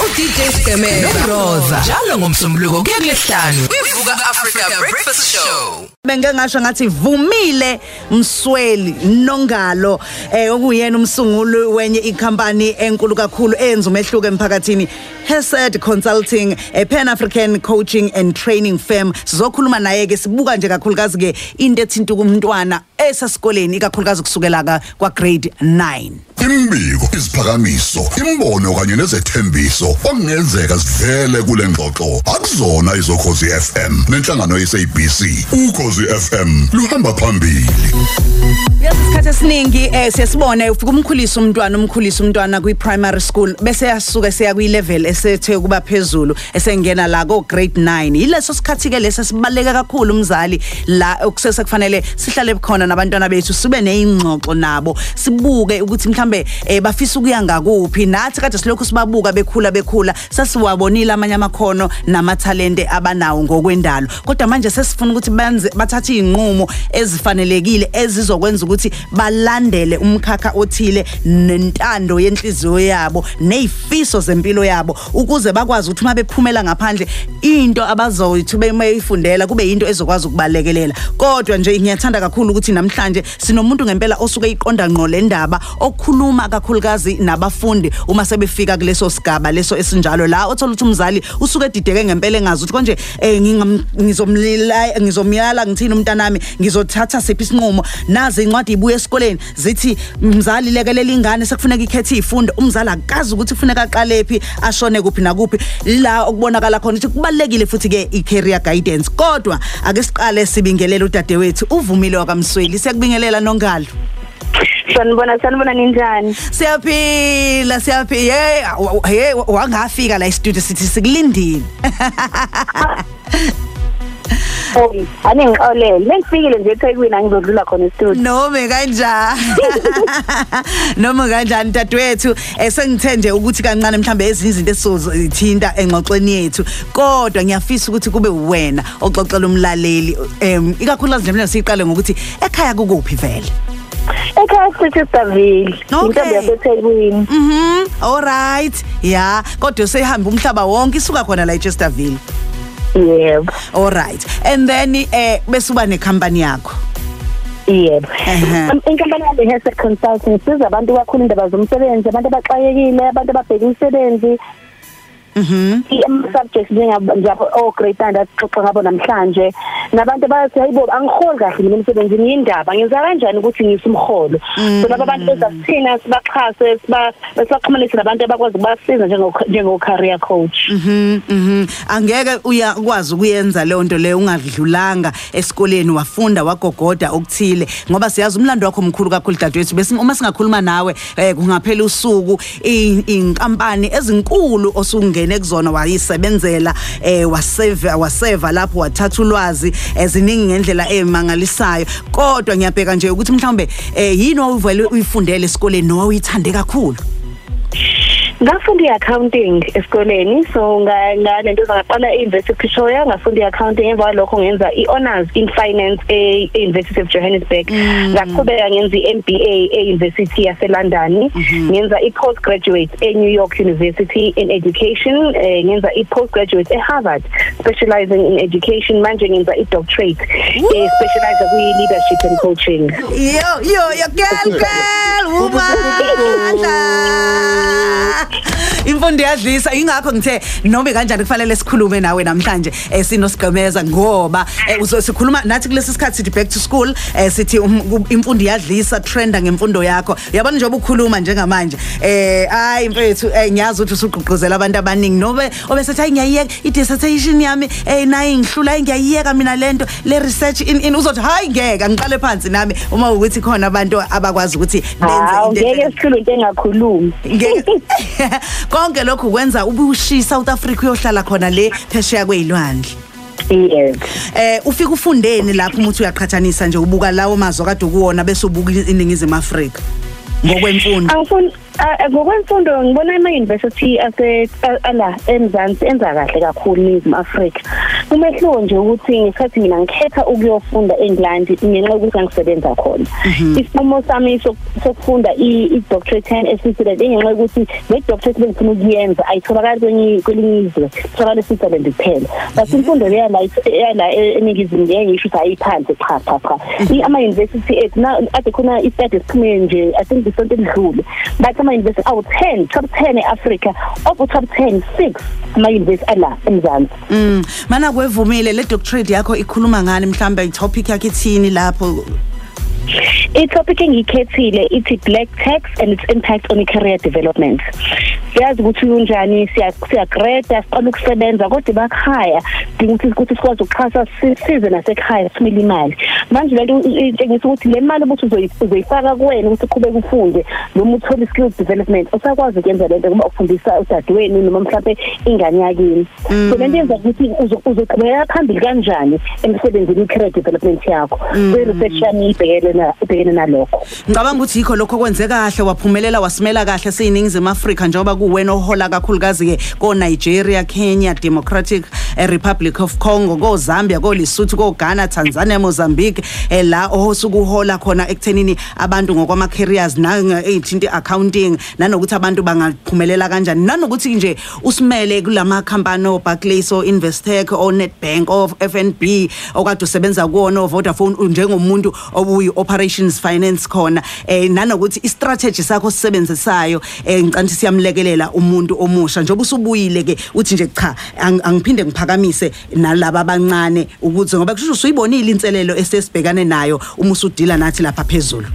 no-DJ Sgemela noRosa njalo ngomsombuluko kuya kulesihlanu kwivuka Africa Breakfast Show. Benge ngasho ngathi vumile Msweli Nongalo eh okuyena umsunguli wenye ikhampani enkulu kakhulu eyenza umehluko emphakathini Hesed Consulting a Pan African Coaching and Training Firm. Sizokhuluma naye ke sibuka nje kakhulukazi ke into ethinta kumntwana esasikoleni ikakhulukazi kusukela ka kwa grade 9 Imbiko, isiphakamiso, imbono kanye nezethembiso okungenzeka sivele kule ngxoxo. Akuzona izokhozi FM nenhlangano yeSABC. Ukhozi FM luhamba phambili. Yazi isikhathi esiningi eh siyasibona ufika umkhulisa umntwana umkhulisa umntwana kwi primary school bese yasuka seya kwi level esethe kuba phezulu esengena la go grade 9 yileso sikhathi ke lesa sibaleka kakhulu umzali la okusese kufanele sihlale khona nabantwana bethu sibe nezingxoxo nabo sibuke ukuthi mhlambe eh, bafisa ukuya ngakuphi nathi kade silokhu sibabuka bekhula bekhula sasiwabonile amanye amakhono namathalente abanawo ngokwendalo. Kodwa manje sesifuna ukuthi benze bathathe izinqumo ezifanelekile ezizokwenza ukuthi balandele umkhakha othile nentando yenhliziyo yabo nezifiso zempilo yabo ukuze bakwazi ukuthi uma bephumela ngaphandle into abazoyithi beyifundela kube into ezokwazi ukubalekelela. Kodwa nje ngiyathanda kakhulu ukuthi namhlanje sinomuntu ngempela osuke iqonda ngqo le ndaba okhuluma kakhulukazi nabafundi uma sebefika kuleso sigaba leso esinjalo la othola ukuthi umzali usuke edideke ngempela engazi ukuthi konje eh, ngingam- ngizomlila ngizomyala ngithini umntanami ngizothatha siphi isinqumo. Nazi incwadi ibuye esikoleni zithi mzali lekelela ingane sekufuneka ikhethe izifundo umzali akazi ukuthi kufuneka aqale phi ashone kuphi nakuphi. La okubonakala khona ukuthi kubalekile futhi ke i-career guidance kodwa ake siqale sibingelele udadewethu uvumile wakamsweli siyakubingelela nongalo. Sanibona sanibona ninjani? Siyaphila siyaphila. Hey hey wangafika la e-studio sithi sikulindile. Oh aningixolele. Bengifikile nje eThekwini angizodlula khona e-studio. Nome kanjani? Noma kanjani dadewethu esengithe nje ukuthi kancane mhlambe ezinye izinto esizithinta engxoxweni yethu. Kodwa ngiyafisa ukuthi kube wena oxoxela umlaleli. Em ikakhulukazi nje mina siqale ngokuthi ekhaya kukuphi vele? Ekhaya sithi Davile Okay. intombi yaseThekwini. Mhm all right. Ya kodwa sehamba umhlaba wonke isuka khona la eChesterville yebo. All right. And then eh bese uba nekhampani yakho. Yebo. Ehhe. Um, inkampani yami Hesed Consulting siza abantu kakhulu indaba zomsebenzi abantu abaxakekile abantu ababheka umsebenzi mhm i-subjects njengabo o grade standard xoxa ngabo namhlanje. Nabantu bayathi hayibo angiholi kahle mina emsebenzini yindaba ngenza kanjani ukuthi ngisumholo so laba bantu bezasithina sibaxhase siba sibaxhumanise nabantu abakwazi ukubasiza njengo njengo career coach. Mhm mhm angeke uyakwazi ukuyenza leyo nto leyo ungadlulanga esikoleni wafunda wagogoda okuthile ngoba siyazi umlando wakho omkhulu kakhulu dadewethu bese uma singakhuluma nawe eh kungaphela usuku i- inkampani ezinkulu osungene kuzona wayisebenzela eh wasave waseva lapho wathatha ulwazi eziningi ngendlela emangalisayo kodwa ngiyabheka nje ukuthi mhlawumbe eh yini owuvele uyifundele esikoleni nowuyithande kakhulu? Ngafunda i-accounting esikoleni so nga- ngalento ngaqala e-University of Pretoria ngafunda i-accounting emva kwalokho ngenza i-honors in finance e-University of Johannesburg. Ngaqhubeka ngenza i-MBA e-University yaseLondon. Ngenza i-postgraduate e-New York University in education eh, ngenza i-postgraduate e-Harvard specializing in education. Manje ngenza i-doctorate eh, specialize kwi-leadership and coaching. Yo yo yo girl girl woman Imfundo yadlisa ingakho ngithe noma kanjani kufanele sikhulume nawe namhlanje eh sinosigqemeza ngoba eh, sikhuluma nathi kulesi sikhathi sithi back to school eh sithi um, imfundo yadlisa trenda ngemfundo yakho. Yabona njengoba ukhuluma njengamanje eh hayi mfethu ngiyazi ukuthi usugqugquzela abantu abaningi. Nobe obesethi hayi ngiyayiyeka i-dissertation yami eh nayi ngihlula ngiyayiyeka mina lento le research in, in uzothi hayi ngeke ngiqale phansi nami uma ukuthi khona abantu abakwazi ukuthi benze ngeke sikhulu into engakhulumi Ngeke- konke lokhu kwenza ube ushiya South Africa uyohlala khona le phesheya kwezilwandle yes. Eh ufika ufundeni lapho umuthi uyaqhathanisa nje ubuka lawo mazwe kade kuwona bese ubuka iningizimu Afrika. Ngokwemfundo. Angifuni ngokwemfundo ngibona ama university ase ala eMzansi enza kahle kakhulu eNingizimu Afrika. Umehluko nje ukuthi ngesikhathi mina ngikhetha ukuyofunda eNgland ngenxa yokuthi angisebenza khona. Isinqumo sami sok- sokufunda i- i-doctorate and assistant ngenxa yokuthi le doctorate bengifuna ukuyenza ayitholakali kwenye kwelinye izwe itholakala eSwitzerland kuphela. But imfundo leya la yala eningizimu leya ngisho ukuthi ayiphansi cha cha cha. I- ama-university ethu na ade khona i-study esiphume nje i think isonto elidlule but ama-university awu-10 top 10 e-africa of top 10 6 ama-university ala emzansi Mm mana kwevumile le doctorate yakho ikhuluma ngani? Mhlambe itopic yakhe ithini lapho? I-topic engiyikhethile ithi black tax and its impact on career development. Siyazi ukuthi unjani siyagreda siqala ukusebenza kodwa bakhaya dinga ukuthi ukuthi sikwazi ukuxhasa size nasekhaya sithumele imali. Manje lento itshengisa ukuthi le mali ukuthi uzoyi- uzoyifaka kuwena ukuthi uqhubeke ufunde noma uthole skills development usakwazi ukwenza lento kuba ufundisa udadewenu noma mhlawumbe ingane yakini. So lento yenza ukuthi uzo- uzoqhubeka phambili kanjani emsebenzini i-career development yakho. Kwi-research yami ibhekene na- ibhekene nalokho. Ngicabanga ukuthi yikho lokho kwenze kahle waphumelela wasimela kahle siyiningizimu Afrika njengoba kuwena ohola kakhulukazi ke ko Nigeria Kenya Democratic eh, Republic of Congo ko Zambia ko Lesotho ko Ghana Tanzania Mozambique eh, la osukuhola khona ekuthenini abantu ngokwama careers nanga ethinti accounting nanokuthi abantu bangaphumelela kanjani. Nanokuthi nje usimele kulama company o Barclays o Investec o Nedbank o FNB okade usebenza kuona o Vodafone njengomuntu obuyi operations finance khona. Eh nanokuthi istrategy sakho sisebenzisayo eh ngicanti siyamlekelela umuntu omusha. Njengoba usubuyile ke uthi nje cha ang- angiphinde ngiphakamise nalabo abancane ukuze ngoba kusho usuyibonile inselelo esesibhekane nayo uma usudila nathi lapha phezulu.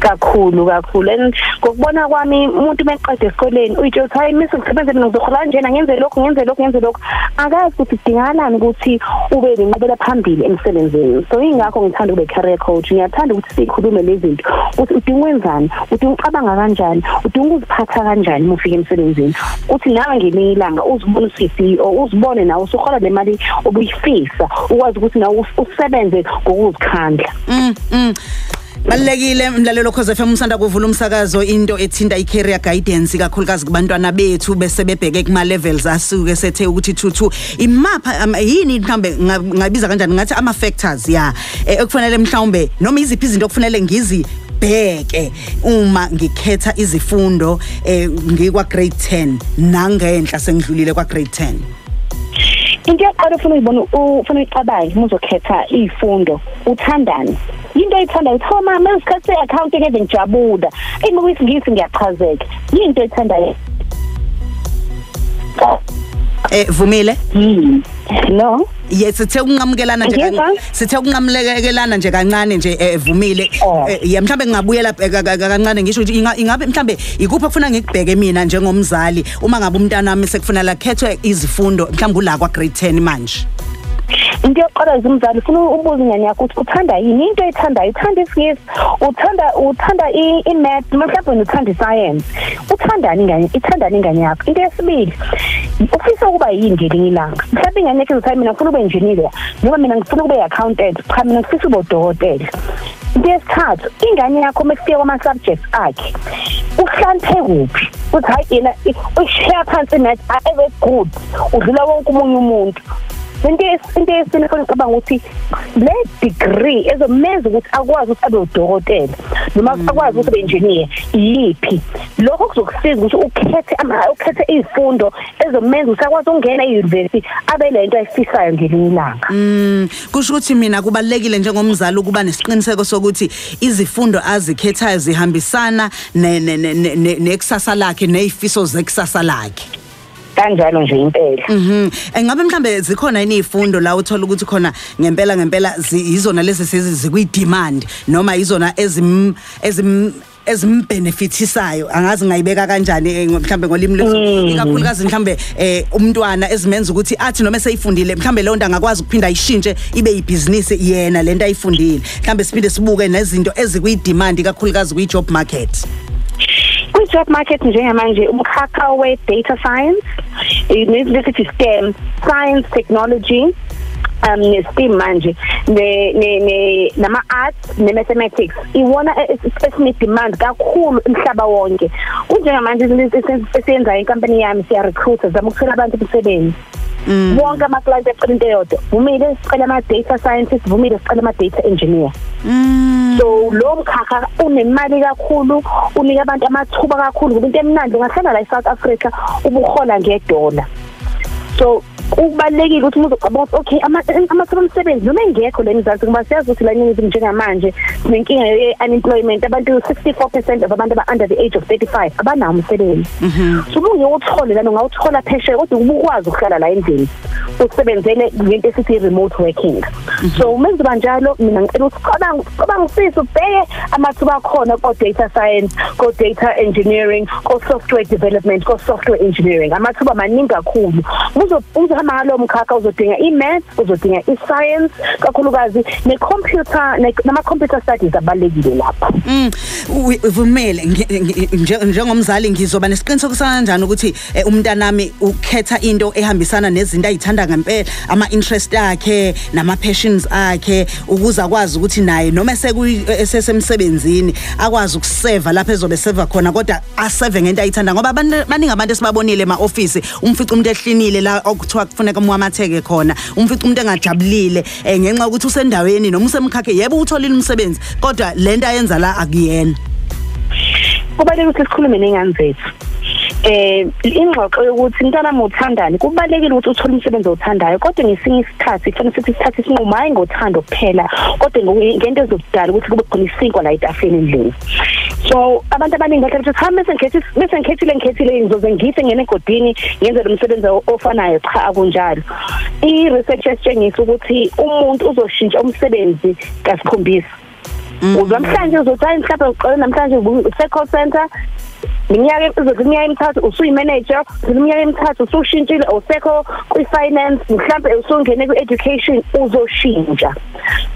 Kakhulu kakhulu. And ngokubona kwami umuntu meqeda esikoleni uyitsho ukuthi hayi mase ngisebenze mina ngizohola kanjena ngenze lokhu ngenze lokhu ngenze lokhu akazi ukuthi kudingakalani ukuthi ube nenqubela phambili emsebenzini. So ingakho ngithanda ube career coach. Ngiyathanda ukuthi sikhulume lezi zinto ukuthi udinga wenzani udinga ucabanga kanjani udinga ukuziphatha kanjani uma ufika emsebenzini. Uthi nawe ngelinye ilanga uzibone usi-CEO uzibone nawe usuhola le mali obuyifisa ukwazi ukuthi nawe us- usebenze ngokuzikhandla. Mm, mm. Balekile mlalelo cause FM usanda kuvula umsakazo into ethinta icareer guidance kakhulukazi kubantwana bethu bese bebheke kuma levels asuke sethe ukuthi thuthu. Imapha am- yini mhlambe nga- ngabiza kanjani? Ngathi ama factors ya. Eh, ekufanele mhlawumbe noma iziphi izinto okufanele ngizi bheke uma ngikhetha izifundo eh ngikwa grade 10 nangenhla sengidlulile kwa grade 10 into yokuqala ufuna uyibona ufuna uyicabange uma uzokhetha iy'fundo uthandani into oyithandayo uthi oh mama isikhathi se-accounting eve ngijabula eyi uma kuyisingisi ngiyaqhazeka. Yinto oyithandayo. Eh vumile? Yini no? Yes sithe ukunqamukelana nje sithe ukunqamulekelana nje kancane nje eh, vumile Oh. Eh, ya mhlambe ngingabuyela eh, ka- ka- ka- kancane ngisho ukuthi inga- ingabe mhlambe ikuphi okufuna ngikubheke mina njengomzali uma ngabe umntana wami sekufanele akhethwe izifundo mhlambe ula kwa grade 10 manje? Into yokuqala zimzali ufuna ubuze ingane yakho ukuthi uthanda yini? Into oyithandayo uthanda isingisi uthanda uthanda i- i-math mhlawumbe wena uthanda i-science. Uthandani ingane ithandani ingane yakho? Into yesibili ufisa ukuba yini ngelinye ilanga? Mhlawumbe ingane yakho izothi "Hayi, mina ngifuna ube engineer noma mina ngifuna ube accountant cha mina ngifisa ube udokotela. Into yesithathu ingane yakho mekufika kwama-subjects akhe uhlanthe kuphi? Uthi hayi yena uyishiya phansi imath eve good. Udlula wonke omunye umuntu. Into yes- into yesine khona ngicabanga ukuthi le degree ezomenza ukuthi akwazi ukuthi abe udokotela noma akwazi ukuthi abe engineer yiphi lokho kuzokusiza ukuthi ukhethe ama ukhethe izifundo ezomenza ukuthi akwazi ukungena e-university abe lento ayifisayo ngelinye ilanga. Mm kusho ukuthi mina kubalekile njengomzali ukuba nesiqiniseko sokuthi izifundo azikhethayo zihambisana ne- ne- ne- ne- ne- nekusasa lakhe nezifiso zekusasa lakhe. Kanjalo nje impela. Mhm. Engabe mhlambe zikhona yini izifundo la uthola ukuthi khona ngempela ngempela zi- izona lezi sezikwi demand noma izona ezim ezim ezimbenefithisayo angazi ngayibeka kanjani eh, ngo- mhlambe ngolimi lwethu ikakhulukazi mhlambe eh umntwana ezimenza ukuthi athi noma eseyifundile mhlambe leyo nto angakwazi ukuphinda ayishintshe ibe yibhizinisi yena lento ayifundile. Mhlambe siphinde sibuke nezinto ezikwi demand ikakhulukazi kwi job market. Kwi-job market njengamanje umkhakha we-data science nesithi STEM science technology um ne-STEM manje ne ne ne nama arts ne mathematics iwona esine demand kakhulu emhlaba wonke. Kunjengamanje izinto esiyenzayo inkampani yami siya recruiter zama ukuthola abantu umsebenzi wonke ama clients ecela into eyodwa vumile sicela ama data scientist vumile sicela ama data engineer. So lo mkhakha unemali kakhulu unika abantu amathuba kakhulu ngoba into emnandi ungahlala la eSouth Africa ubuhola ngedola so kubalekile ukuthi umuntu ucabanga ukuthi okay amathuba omsebenzi noma engekho le mzansi ngoba siyazi ukuthi la ningizimu njengamanje nenkinga ye unemployment abantu 64% of abantu aba under the age of 35 abanawo umsebenzi. So kunge uthole lana ungawuthola phesheya kodwa ubukwazi ukuhlala la endlini usebenzele ngento esithi remote working. So umenze banjalo mina ngicela ukuthi cabanga cabanga sisi ubheke amathuba akhona ko data science ko data engineering ko software development ko software engineering. Amathuba maningi kakhulu. Uzo uzohamba ngalo mkhakha uzodinga i-math uzodinga i-science kakhulukazi ne-computer nama-computer studies abalekile lapha. Mm. Uvumele njengomzali ngizoba nesiqiniseko kanjani ukuthi eh, umntanami ukhetha into ehambisana nezinto ayithanda ngempela ama interest akhe nama passions akhe ukuze akwazi ukuthi naye noma esesemsebenzini akwazi ukuseva lapha ezobe seva khona kodwa aseve ngento ayithanda. Ngoba baningi abantu esibabonile ema office umfica umuntu ehlinile la okuthiwa kufuneka umwamatheke khona. Umfica umuntu engajabulile eh, ngenxa ukuthi usendaweni noma usemkhakhe yebo utholile umsebenzi kodwa lento ayenza la akuyena. Kubalekile ukuthi sikhulume nengane zethu. Eh ingxoxo yokuthi mntana mothandani kubalekile ukuthi uthole umsebenzi othandayo kodwa ngesinye isikhathi kufanele sithi isikhathi sinquma hayi ngothando kuphela kodwa ngento ezokudala ukuthi kube khona isinkwa la etafeni endlini. So abantu abaningi bahle bathi ha mase ngikhethi mase ngikhethile ngikhethile ngizoze ngithe ngene egodini ngenze lo msebenzi ofanayo cha akunjalo i research esitshengisa ukuthi umuntu uzoshintsha umsebenzi kasikhombisa uzamhlanje uzothi hayi mhlawumbe uqale namhlanje u-call center iminyaka iminyaka emithathu usuyimanager iminyaka emithathu usushintshile usekho kwi-finance mhlawumbe usungene kwi-education uzoshintsha.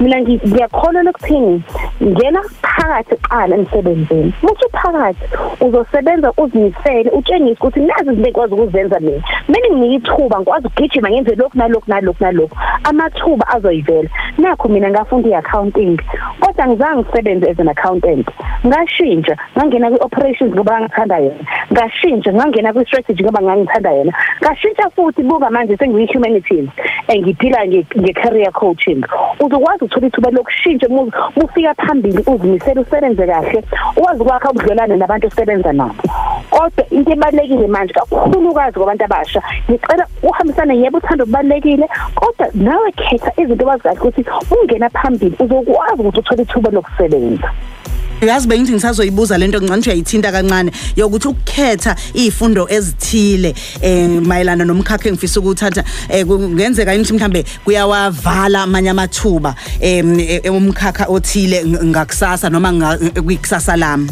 Mina ngiyakholelwa ekuthini ngena phakathi qala emsebenzini. Muthi phakathi uzosebenza uzimisele utshengise ukuthi nazi izinto ekwazi ukuzenza mina. Mina nginika ithuba ngikwazi ukugijima ngenze lokhu nalokhu nalokhu nalokhu. Amathuba azoyivela. Nakho mina ngafunda i-accounting kodwa ngizange ngisebenze as an accountant. Ngashintsha ngangena kwi-operations ngoba ngithanda yona ngashintsha ngangena kwi-strategy ngoba ngangithanda yona ngashintsha futhi buka manje sengiyi-humanities ngiphila nge-career coaching. Uzokwazi ukuthola ithuba lokushintsha mufika phambili uzimisele usebenze kahle ukwazi ukwakha ubudlelwane nabantu osebenza nabo. Kodwa into ebalekile manje kakhulukazi kwabantu abasha ngicela uhambisane yebo uthando kubalekile kodwa nawe khetha izinto owazi kahle ukuthi ungena phambili uzokwazi ukuthi uthole ithuba lokusebenza. Yazi bengithi ngisazoyibuza lento ngicane nje uyayithinta kancane yokuthi ukukhetha izifundo ezithile eh mayelana nomkhakha engifisa ukuthatha eh kungenzeka ukuthi mhlambe kuyawavala amanye amathuba eh umkhakha othile ngakusasa noma kwikusasa lami?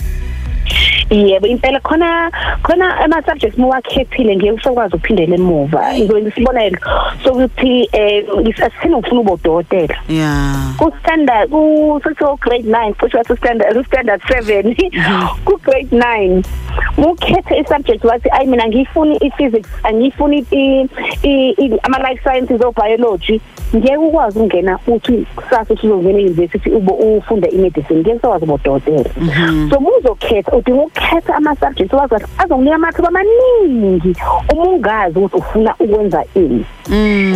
Yebo impela khona khona ama subjects mowakhethile ngeke usokwazi ukuphindela emuva. Ngikwenza isibonelo sokuthi eh ngisasithina ukufuna ubodokotela yeah ku standard ku so grade 9 kusho wathi standard standard 7 ku grade 9 ukhethe isubject wathi ayi mina ngifuni i-physics angifuni ama life sciences o biology ngeke ukwazi ukungena uthi kusasa usuzongena e-university ube ufunda i-medicine. Ngeke ukwazi ubodokotela so muzokhetha udinga ukhetha ama subjects wazi azokunika amathuba amaningi uma ungazi ukuthi ufuna ukwenza ini.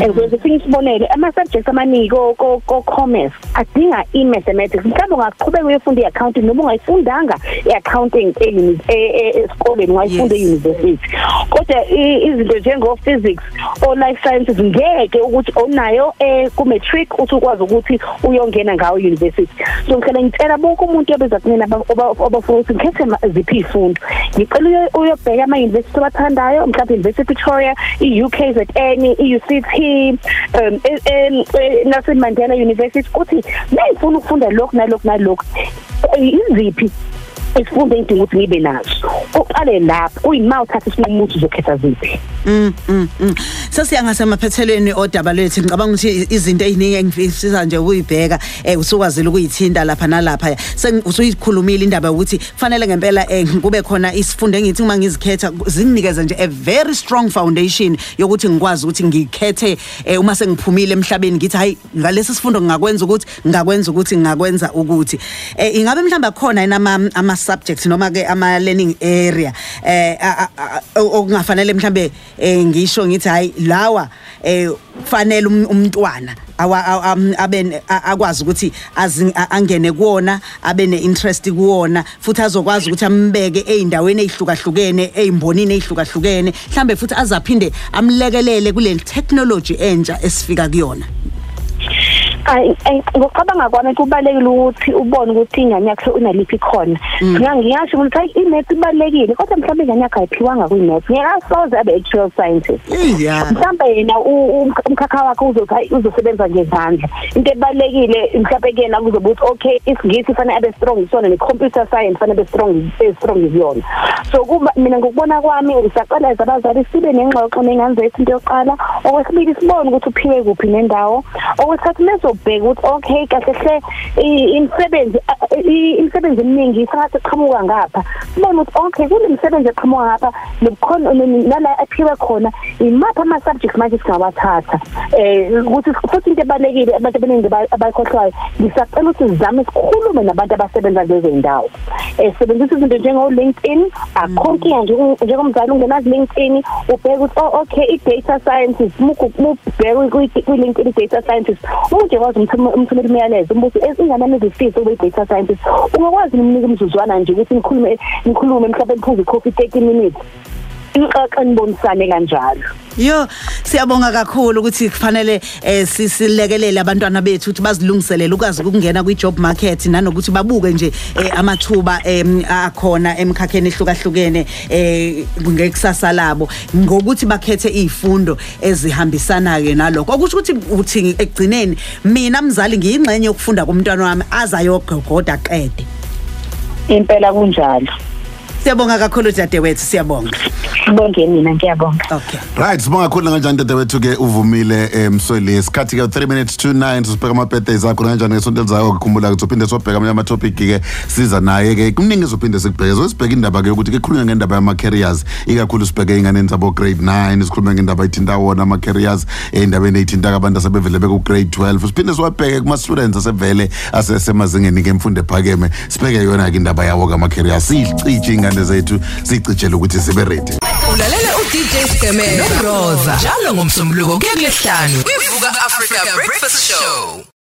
Ekwenza sinye isibonelo ama subjects amaningi ko ko commerce adinga i-mathematics. Mhlawumbe ungaqhubeka uyofunda i-accounting noma ungayifundanga i-accounting esikoleni ungayifunda e-university. Kodwa izinto njengo physics o life sciences ngeke ukuthi onayo eh ku matric uthi ukwazi ukuthi uyongena ngawo university so ngicela ngicela bonke umuntu obeza kumina obafuna ukuthi ngikhethe ziphi izifundo. Ngicela uyobheka ama university abathandayo mhlawumbe University Victoria i-UKZN i-UCT um Nelson Mandela University uthi mayifuna ukufunda lokhu nalokhu nalokhu iziphi isifundo engidinga ukuthi ngibe nazo? Uqale lapho kuyima uthatha isinqumo ukuthi uzokhetha ziphi Mm mm. Sesiya ngasemaphethelweni odaba lethu ngicabanga ukuthi izinto eziningi engifisa nje ukuyibheka eh usukwazile ukuyithinta lapha nalapha. Sengiusuyikhulumile indaba ukuthi kufanele ngempela eh kube khona isifundo engithi uma ngizikhetha zinginikeza nje a very strong foundation yokuthi ngikwazi ukuthi ngikhethe uma sengiphumile emhlabeni ngithi hayi ngalesi sifundo ngingakwenza ukuthi ngakwenza ukuthi ngakwenza ukuthi eh ingabe mhlamba khona inama ama subjects noma ke ama learning area eh okungafanele mhlambe eh, ngisho ngithi hayi lawa eh kufanele um- umntwana abe akwazi ukuthi angene kuwona abe neinterest kuwona futhi azokwazi ukuthi ambeke eindaweni ezihlukahlukene eimbonini ezihlukahlukene mhlambe futhi azaphinde amlekelele kule technology entsha esifika kuyona. Ngokucabanga kwami kubalekile ukuthi ubone ukuthi ingane yakhe unaliphi khona. Ngiyasho ukuthi hayi imath ibalekile kodwa mhlawumbe ingane yakhe ayiphiwanga kwi-math. Ngiyakasoze abe actual scientist. yeah mhlawumbe yena u- u- umkhakha wakhe uzothi hayi uzosebenza ngezandla into ebalekile mhlawumbe kuyena kuzobe ukuthi okay isingisi fanele abe strong isona ne-computer science fanele abe strong abe strong izona so kuba mina ngokubona kwami ngisaqalaza abazali sibe nengxoxo ney'ngane zethu into yokuqala okwesibili sibone ukuthi uphiwe kuphi nendawo okwesithathu mezobheka ukuthi okay kahle hle i- imisebenzi a- i- imisebenzi eminingi isangathi eqhamuka ngapha. Sibone ukuthi okay kule misebenzi eqhamuka ngapha nobukhona nala aphiwe khona imaphi ama-subjects manje singawathatha um ukuthi futhi into ebalulekile abantu abaningi aba- abayikhohlwayo ngisacela ukuthi sizame sikhulume nabantu abasebenza kulezo zindawo um sebenzisa izinto njengo-linkedin akho nkinga njengo- njengomzali ungenazi linkedin ubheke ukuthi oh okay i-data scientist mubheke kwi-linkedin i-data scientist umuntu ekwazi umthumela imiyalezo umbuthi inganani ezifisa ukuba i-data scientist? Ungakwazi nimnika umzuzwana nje ukuthi nikhulume nikhulume mhlawumbe niphuze i-coffee thirty minutes? Ixoxe nibonisane kanjalo. Yo siyabonga kakhulu ukuthi kufanele eh sisilekelele abantwana bethu ukuthi bazilungiselele ukwazi ukungena kwi job market nanokuthi babuke nje eh, amathuba akhona emkhakheni ehlukahlukene eh ngekusasa labo. Ngokuthi bakhethe izifundo ezihambisana ke nalokho. Okusho ukuthi uthi ekugcineni mina mzali ngiyingxenye yokufunda kumntwana wami azayogogoda qede. Impela kunjalo. Siyabonga kakhulu dadewethu siyabonga. Sibonge mina ngiyabonga. Okay. Right sibonga kakhulu kanjani dade wethu ke uvumile emsweli isikhathi ke 3 minutes to 9 sibheka ama birthdays akho kanjani ngesonto elizayo ukukhumbula ukuthi uphinde sobheka amanye ama topic ke siza naye ke kuningi ezophinde sikubheke zosibheka indaba ke ukuthi ke khulunywa ngendaba yama careers ikakhulu sibheke ingane zabo grade 9 sikhuluma ngendaba ethinta wona ama careers endabeni ethinta abantu asebevele beku grade 12 siphinde siwabheke kuma students asevele asesemazingeni ke imfundo ephakeme sibheke yona ke indaba yawo kama careers siyicije ingane zethu siyicijele ukuthi sibe ready. Ulalela uDJ Skemela noRosa njalo ngomsombuluko kuya kulesihlanu kwivuka Africa Breakfast Show.